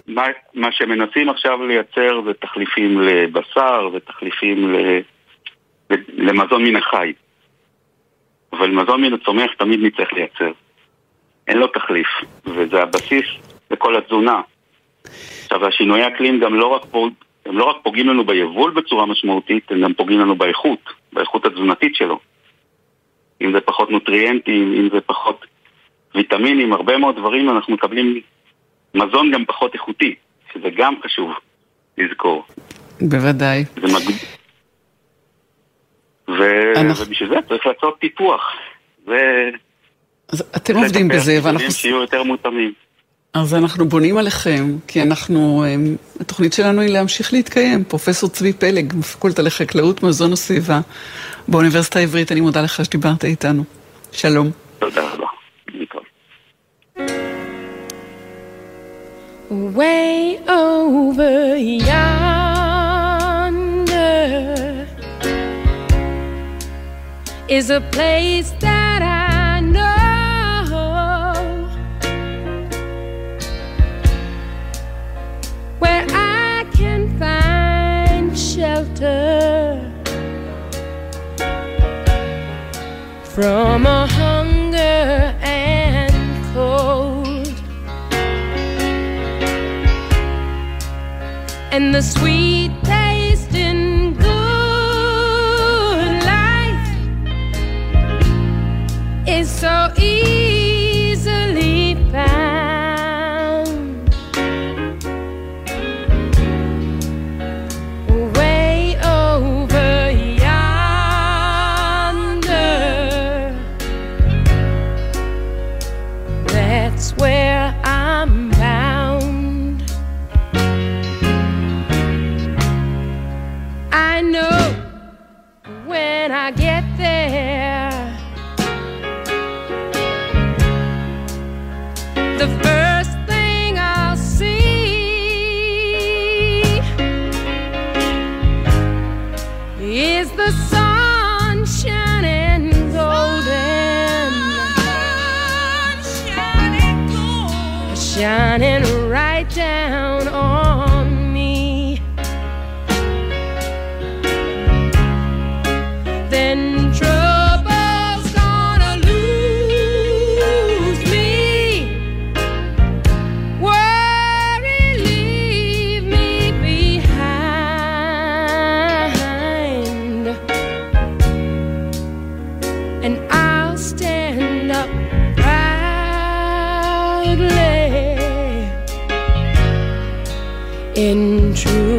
מה, מה שמנסים עכשיו לייצר זה תחליפים לבשר ותחליפים ל, למזון מן החי. אבל מזון מן הצומח תמיד נצטרך לייצר. אין לו תחליף, וזה הבסיס לכל התזונה. עכשיו, השינויי האקלים גם לא רק. הם לא רק פוגעים לנו ביבול בצורה משמעותית, הם גם פוגעים לנו באיכות, באיכות התזונתית שלו. אם זה פחות נוטריאנטים, אם זה פחות ויטמינים, הרבה מאוד דברים אנחנו מקבלים מזון גם פחות איכותי, שזה גם חשוב לזכור. בוודאי. זה מג... ו... אנחנו- ובשביל זה צריך לעשות פיתוח. זה... אז אתם עובדים בזה, ואנחנו... שיהיו יותר מותאמים. אז אנחנו בונים עליכם, כי אנחנו, אמ, התוכנית שלנו היא להמשיך להתקיים. פרופסור צבי פלג, מפקולטה לחקלאות, מזון וסביבה, באוניברסיטה העברית, אני מודה לך שדיברת איתנו. שלום. תודה רבה. להתראות. Way over yonder is a place that from a hunger and cold. and the sweet and I'll stand up proudly in true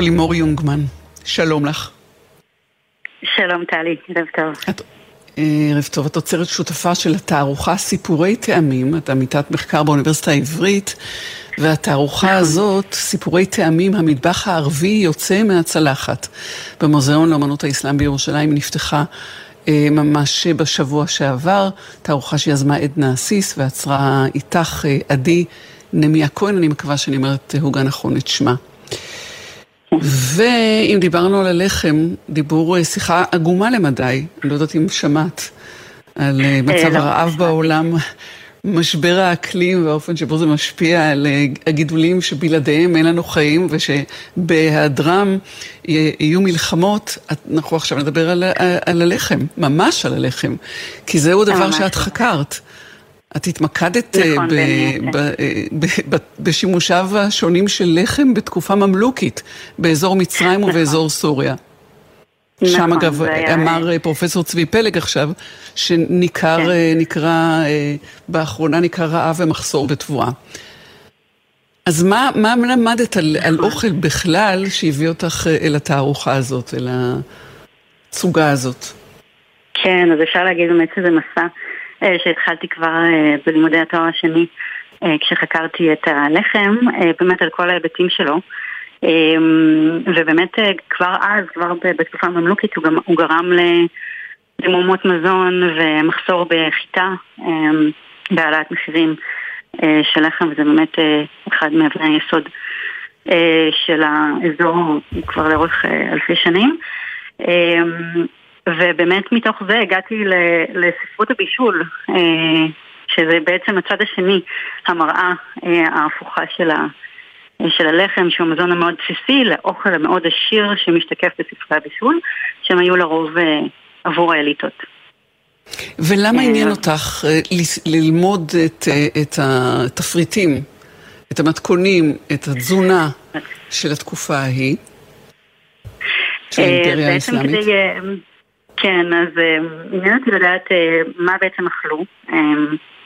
דוקטור, לימור יונגמן, שלום לך. שלום טלי, ערב טוב. את, אה, ערב טוב, את עוצרת שותפה של התערוכה סיפורי טעמים, את עמיתת מחקר באוניברסיטה העברית, והתערוכה הזאת, סיפורי טעמים, המטבח הערבי יוצא מהצלחת. במוזיאון לאמנות האסלאם בירושלים נפתחה אה, ממש בשבוע שעבר, תערוכה שיזמה עדנה אסיס ועצרה איתך אה, עדי נמיה כהן, אני מקווה שאני אומרת אה, הוגה נכון את שמה. ואם דיברנו על הלחם, דיבור, אה, שיחה עגומה למדי, אני לא יודעת אם שמעת, על אה, מצב לא, הרעב שמעתי. בעולם, משבר האקלים והאופן שבו זה משפיע על אה, הגידולים שבלעדיהם אין לנו חיים, ושבהיעדרם יה- יהיו מלחמות. אנחנו עכשיו נדבר על, על הלחם, ממש על הלחם, כי זהו הדבר. שאת חקרת. את התמקדת אה, נכון, ב- באמת. ב- ב- ב- בשימושיו השונים של לחם בתקופה ממלוכית, באזור מצרים (laughs) ובאזור סוריה. שם נכון, אגב זה היה- אמר אה, פרופסור צבי פלג עכשיו, שניכר, כן. אה, נקרא, באחרונה נקרא רעב ומחסור בתבואה. אז מה, מה למדת על, על נכון. אוכל בכלל שהביא אותך אל התערוכה הזאת, אל הסוגה הזאת? כן, אז אפשר להגיד באמת שזה מסע שהתחלתי כבר אה, בלימודי התואר השני, אה, כשחקרתי את הלחם, אה, באמת על כל ההיבטים שלו. אה, ובאמת אה, כבר אז, כבר בתקופה הממלוכית, הוא, הוא גרם למהומות מזון ומחסור בחיטה, אה, בהעלאת מחירים אה, של לחם, וזה באמת אה, אחד מאבני היסוד אה, של האזור כבר לאורך אה, אלפי שנים. ובאמת מתוך זה הגעתי לספרות הבישול, אה, שזה בעצם הצד השני, המראה אה, ההפוכה של, ה, של הלחם, שהוא המזון המאוד בסיסי, לאוכל המאוד עשיר שמשתקף בספרי הבישול, שהם היו לרוב אה, עבור האליטות. ולמה עניין. אותך ללמוד את, את התפריטים, את המתכונים, את התזונה של התקופה ההיא, של האימפריה בעצם האסלאמית? כדי, כן, אז אה, עניין אותי לדעת אה, מה בעצם אכלו. אה,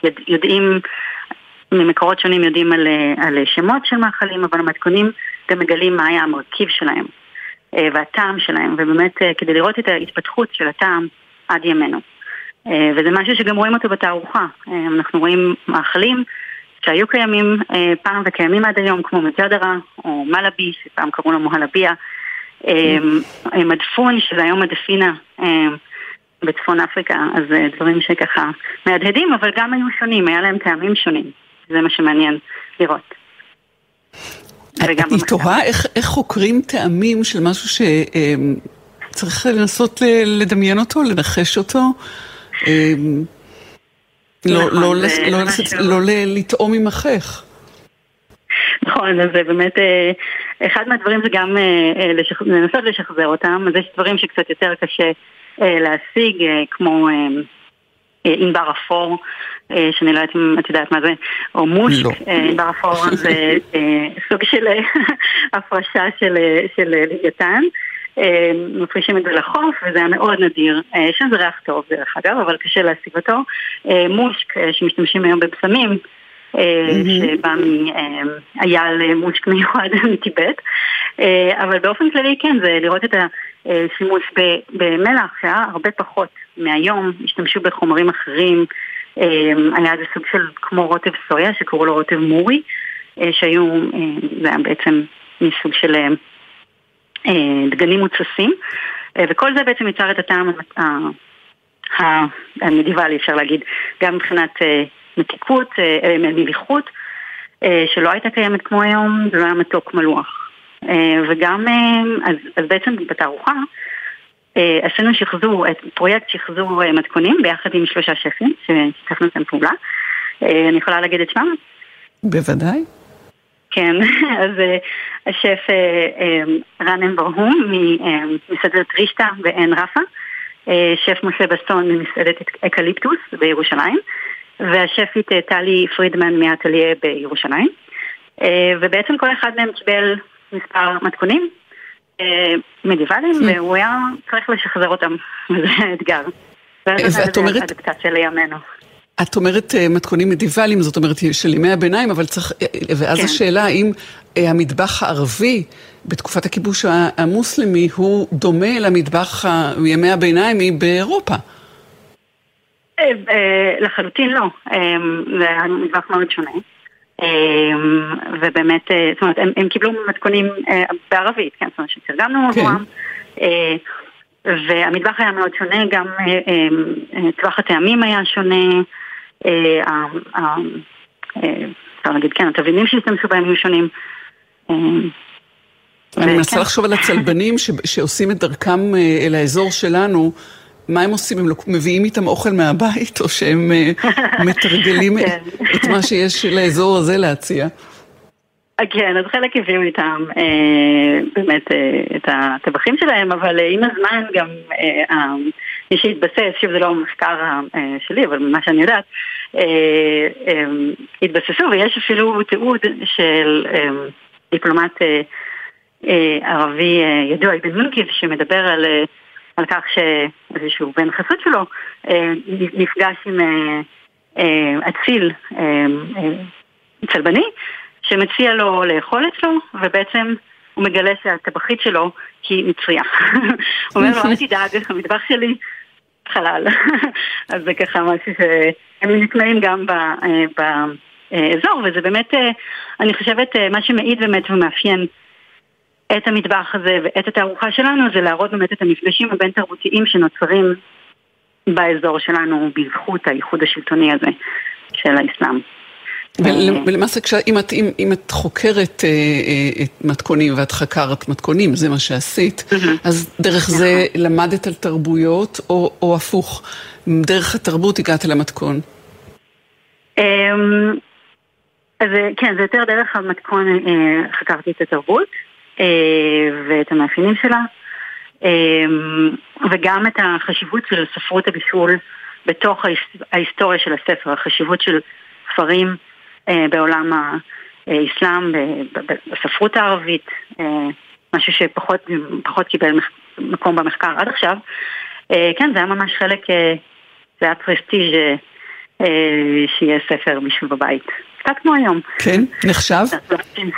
יודע- יודעים, ממקורות שונים יודעים על, על שמות של מאכלים, אבל המתכונים גם מגלים מה היה המרכיב שלהם והטעם שלהם, ובאמת כדי לראות את ההתפתחות של הטעם עד ימינו. וזה משהו שגם רואים אותו בתערוכה. אנחנו רואים מאכלים שהיו קיימים פעם וקיימים עד היום, כמו מג'דרה או מלאבי, שפעם קראו לו מוהלביה. אה, מדפון, שזה היום מדפינה אה, בצפון אפריקה, אז אה, דברים שככה מהדהדים, אבל גם היו שונים, היה להם טעמים שונים. זה מה שמעניין לראות. אני במחקר. תוהה איך, איך חוקרים טעמים של משהו שצריך לנסות לדמיין אותו, לנחש אותו. אה, לא, נכון, לא, לא, לא לטעום עמכך. נכון, אז זה באמת, אה, אחד מהדברים זה גם אה, אה, לשח... לנסות לשחזר אותם, אז יש דברים שקצת יותר קשה אה, להשיג, כמו ענבר אפור, שאני לא יודעת אם את יודעת מה זה, או מושק, לא. ענבר אפור (laughs) זה סוג של (laughs) הפרשה של, של לוויתן. מפרישים את זה לחוף, וזה היה מאוד נדיר. יש לזה ריח טוב דרך אגב, אבל קשה להשיג אותו. מושק, שמשתמשים היום בבשמים, שבא מאייל מושק מיוחד (laughs) מטיבט. אה, אבל באופן כללי כן, זה לראות את השימוש במלח, שהיה הרבה פחות מהיום, השתמשו בחומרים אחרים. אה, היה איזה סוג של כמו רוטב סויה שקראו לו רוטב מורי, אה, שהיו, אה, זה היה בעצם מסוג של אה, אה, דגנים מוצסים, אה, וכל זה בעצם יצר את הטעם המדיבלי, אפשר להגיד, גם מבחינת אה, מתיקות, אה, אה, מליחות, אה, שלא הייתה קיימת כמו היום, זה לא היה מתוק מלוח. וגם, אז, אז בעצם בתערוכה עשינו שחזור, את פרויקט שחזור מתכונים ביחד עם שלושה שפים ששיתפנו אותם פעולה. אני יכולה להגיד את שמם? בוודאי. כן, (laughs) אז השף רנן ברהום ממסעדת רישטה בעין רפה, שף משה בסון ממסעדת אקליפטוס בירושלים, והשפית טלי פרידמן מהאטליה בירושלים. אה, ובעצם כל אחד מהם קיבל מספר מתכונים אה, מדיבליים, והוא היה צריך לשחזר אותם, (laughs) וזה האתגר. ואז אומרת- לזה אדפטציה לימינו. את אומרת אה, מתכונים מדיבליים, זאת אומרת של ימי הביניים, אבל צריך, ואז כן. השאלה האם המטבח הערבי בתקופת הכיבוש המוסלמי הוא דומה למטבח מימי הביניים באירופה. אה, אה, לחלוטין לא, אה, זה היה מטבח מאוד שונה. ובאמת, זאת אומרת, הם, הם קיבלו מתכונים בערבית, כן, זאת אומרת שתרגמנו כן. עבורם. והמטבח היה מאוד שונה, גם טווח הטעמים היה שונה, אפשר להגיד, כן, התבלינים שהשתמשו בהם היו שונים. אני. מנסה לחשוב על הצלבנים שעושים את דרכם אל האזור שלנו. מה הם עושים? הם מביאים איתם אוכל מהבית, או שהם אה, (laughs) מתרגלים כן. את מה שיש לאזור הזה להציע? כן, אז חלק הביאו איתם אה, באמת אה, את הטבחים שלהם, אבל אה, עם הזמן גם אה, אה, מי שהתבסס, שוב זה לא המחקר אה, שלי, אבל ממה שאני יודעת, אה, אה, התבססו, ויש אפילו תיעוד של אה, דיפלומט אה, אה, ערבי אה, ידוע, אבן מולקיב, שמדבר על, אה, על כך שאיזשהו בן חסות שלו אה, נפגש עם אה, אה, אציל צלבני, שמציע לו לאכול אצלו, ובעצם הוא מגלה שהטבחית שלו היא מצריה. (laughs) הוא אומר לו, אל (laughs) תדאג, המטבח שלי חלל. (laughs) אז זה ככה משהו שהם נטמעים גם באזור, וזה באמת, אני חושבת, מה שמעיד באמת ומאפיין את המטבח הזה ואת התערוכה שלנו, זה להראות באמת את המפגשים הבין תרבותיים שנוצרים באזור שלנו בזכות האיחוד השלטוני הזה של האסלאם. ול- ולמעשה, אם את, אם, אם את חוקרת אה, אה, את מתכונים ואת חקרת מתכונים, זה מה שעשית, אז דרך זה למדת על תרבויות, או, או הפוך, דרך התרבות הגעת למתכון. אמ, אז כן, זה יותר דרך המתכון אה, חקרתי את התרבות ואת המאפיינים שלה אמ, וגם את החשיבות של ספרות הבישול בתוך ההיס- ההיסטוריה של הספר, החשיבות של ספרים אה, בעולם האסלאם, בספרות הערבית, אה, משהו שפחות פחות קיבל מקום במחקר עד עכשיו. אה, כן, זה היה ממש חלק, אה, זה היה פרסטיג' אה, אה, שיהיה ספר מישהו בבית. כמו היום. כן? נחשב?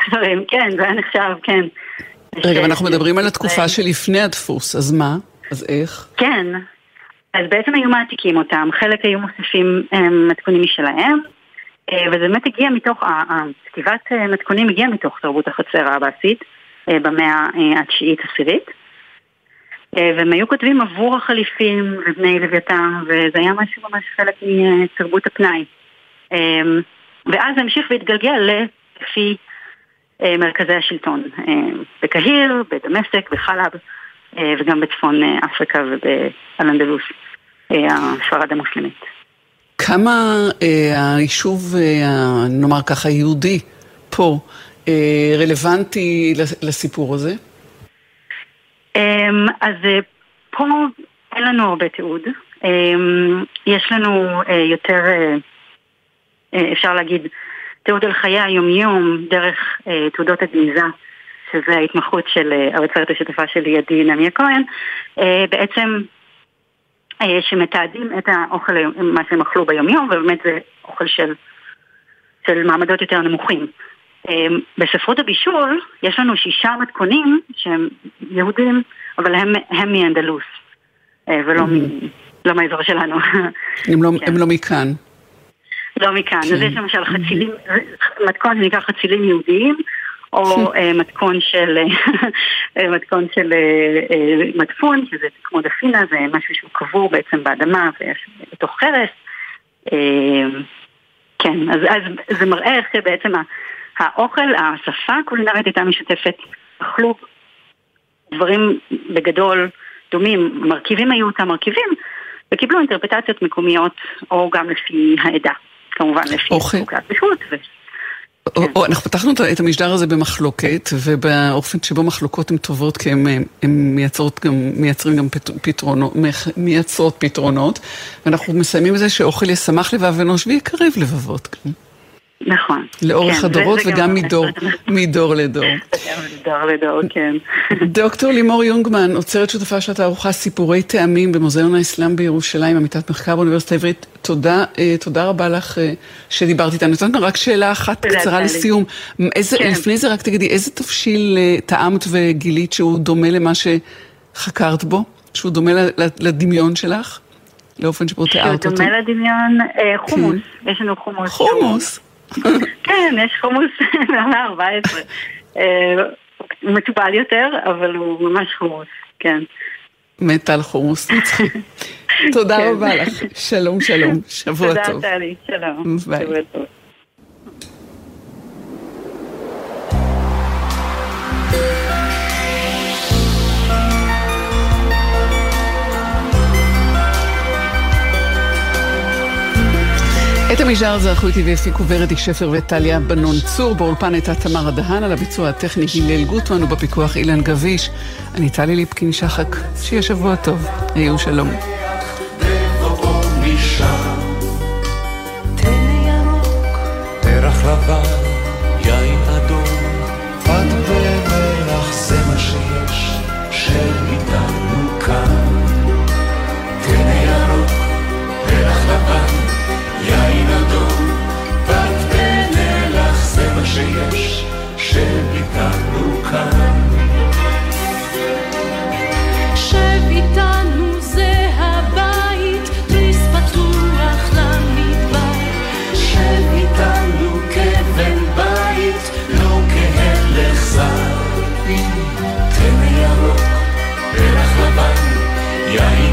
ספרים, כן, זה היה נחשב, כן. רגע, ואנחנו מדברים על התקופה שלפני הדפוס, אז מה? אז איך? כן, אז בעצם היו מעתיקים אותם, חלק היו מוסיפים אה, מתכונים משלהם, אה, וזה באמת הגיע מתוך, כתיבת אה, מתכונים הגיעה מתוך תרבות החצר העבאסית אה, במאה אה, התשיעית עשירית. אה, והם היו כותבים עבור החליפים ובני לוויתן, וזה היה משהו ממש חלק מתרבות הפנאי. אה, ואז זה המשיך והתגלגל לפי אה, מרכזי השלטון, אה, בקהיר, בדמשק, בחלב, אה, וגם בצפון אה, אפריקה ובאלנדלוס, אה, הספרד המוסלמית. כמה אה, היישוב, אה, נאמר ככה, יהודי פה, אה, רלוונטי לס- לסיפור הזה? אמ, אז אה, פה אין לנו הרבה תיעוד. אמ, יש לנו אה, יותר, אה, אה, אפשר להגיד, תיעוד על חיי היומיום דרך אה, תעודות הגניזה, שזה ההתמחות של אה, האוצרת השותפה שלי, עדי נמיה כהן, אה, בעצם אה, שמתעדים את האוכל, מה שהם אכלו ביומיום, ובאמת זה אוכל של, של מעמדות יותר נמוכים. בספרות הבישול יש לנו שישה מתכונים שהם יהודים, אבל הם, הם מאנדלוס, אה, ולא מ- לא מהאזור שלנו. הם לא, (laughs) כן. הם לא מכאן. לא מכאן. כן. אז יש למשל חצילים, מתכון שנקרא חצילים יהודיים, או אה, מתכון של, אה, מתכון של אה, אה, מדפון, שזה כמו דפינה, זה משהו שהוא קבור בעצם באדמה ויש בתוך חרס. אה, כן, אז, אז זה מראה איך שבעצם ה- האוכל, השפה הקולינרית הייתה משותפת, אכלו דברים בגדול דומים, מרכיבים היו אותם מרכיבים, וקיבלו אינטרפטציות מקומיות, או גם לפי העדה, כמובן לפי אוכל. חוקת פשוט. ו... או, או, אנחנו פתחנו את- המשדר הזה במחלוקת, ובאופן שבו מחלוקות הן טובות, כי הן מייצרות גם, מייצרים גם פת- פתרונות, מייצרות פתרונות, ואנחנו מסיימים בזה שאוכל ישמח לבב אנוש ויקרב לבבות, גם. נכון. לאורך כן, הדורות וגם. (laughs) מדור, מדור לדור. מדור לדור, כן. (laughs) דוקטור לימור יונגמן, עוצרת שותפה של התערוכה סיפורי טעמים במוזיאון האסלאם בירושלים, עמיתת מחקר באוניברסיטה העברית. תודה, אה, תודה רבה לך אה, שדיברת איתנו. נתת רק שאלה אחת קצרה. לסיום. איזה, כן. לפני זה רק תגידי, איזה תבשיל אה, טעמת וגילית שהוא דומה למה שחקרת בו? שהוא דומה לדמיון שלך? לאופן שבו שהוא תיארת אותו? דומה לדמיון, חומוס, יש לנו חומוס. שהוא- חומוס. כן, יש חומוס (laughs) מהמאה ה-14. אה, מטופל יותר, אבל הוא ממש חומוס, כן. מתה על חומוס נצחי. (laughs) תודה כן. רבה לך. שלום, שלום. שבוע תודה, טוב. טלי, שלום. ביי. את המשדר הזה ערכו איתי והפיקו ורדי שפר וטליה בנון צור, באולפן הייתה תמרה דהן, על הביצוע הטכני הלל גוטמן ובפיקוח אילן גביש. אני טלי ליפקין שחק, שיהיה שבוע טוב, היו שלום. Yeah.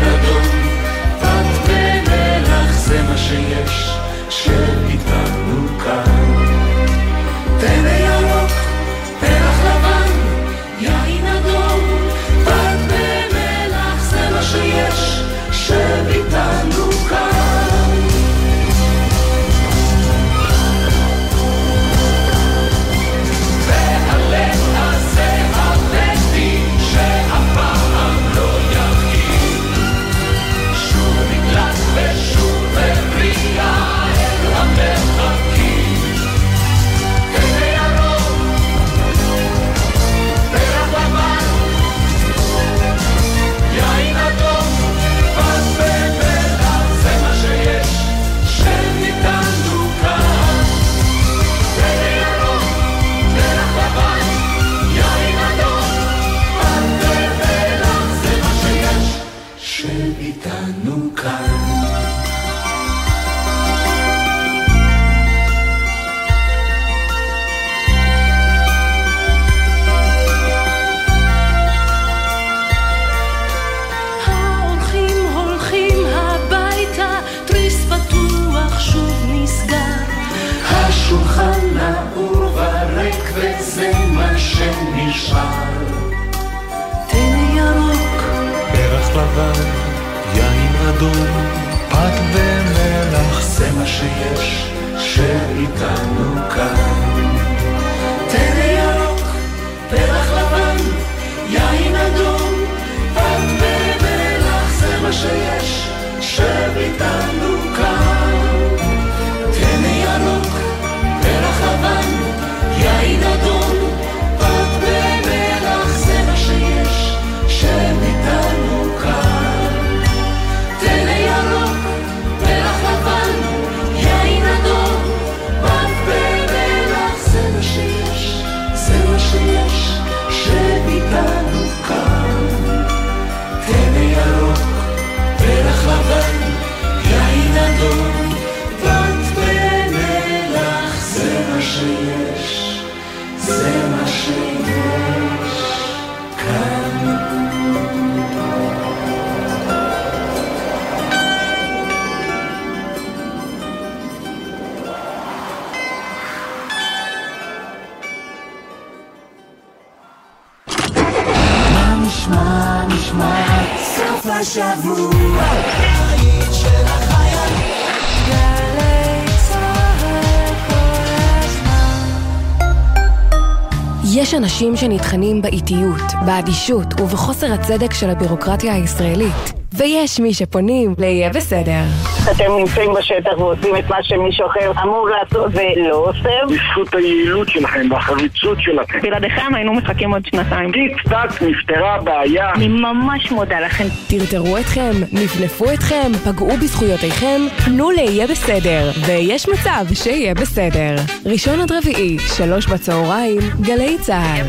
שנטחנים באיטיות, באדישות ובחוסר הצדק של הבירוקרטיה הישראלית. ויש מי שפונים ל"יהיה בסדר". אתם נמצאים בשטח ועושים את מה שמישהו אחר אמור לעשות ולא עושה. בזכות היעילות שלכם והחריצות שלכם. בלעדיכם היינו מחכים עוד שנתיים. טיק טק נפתרה הבעיה. אני ממש מודה לכם. טרטרו אתכם, נפנפו אתכם, פגעו בזכויותיכם, פנו ל"יהיה בסדר", ויש מצב שיהיה בסדר. ראשון עד רביעי, שלוש בצהריים, גלי צה"ל.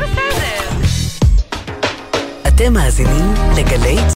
אתם מאזינים לגלי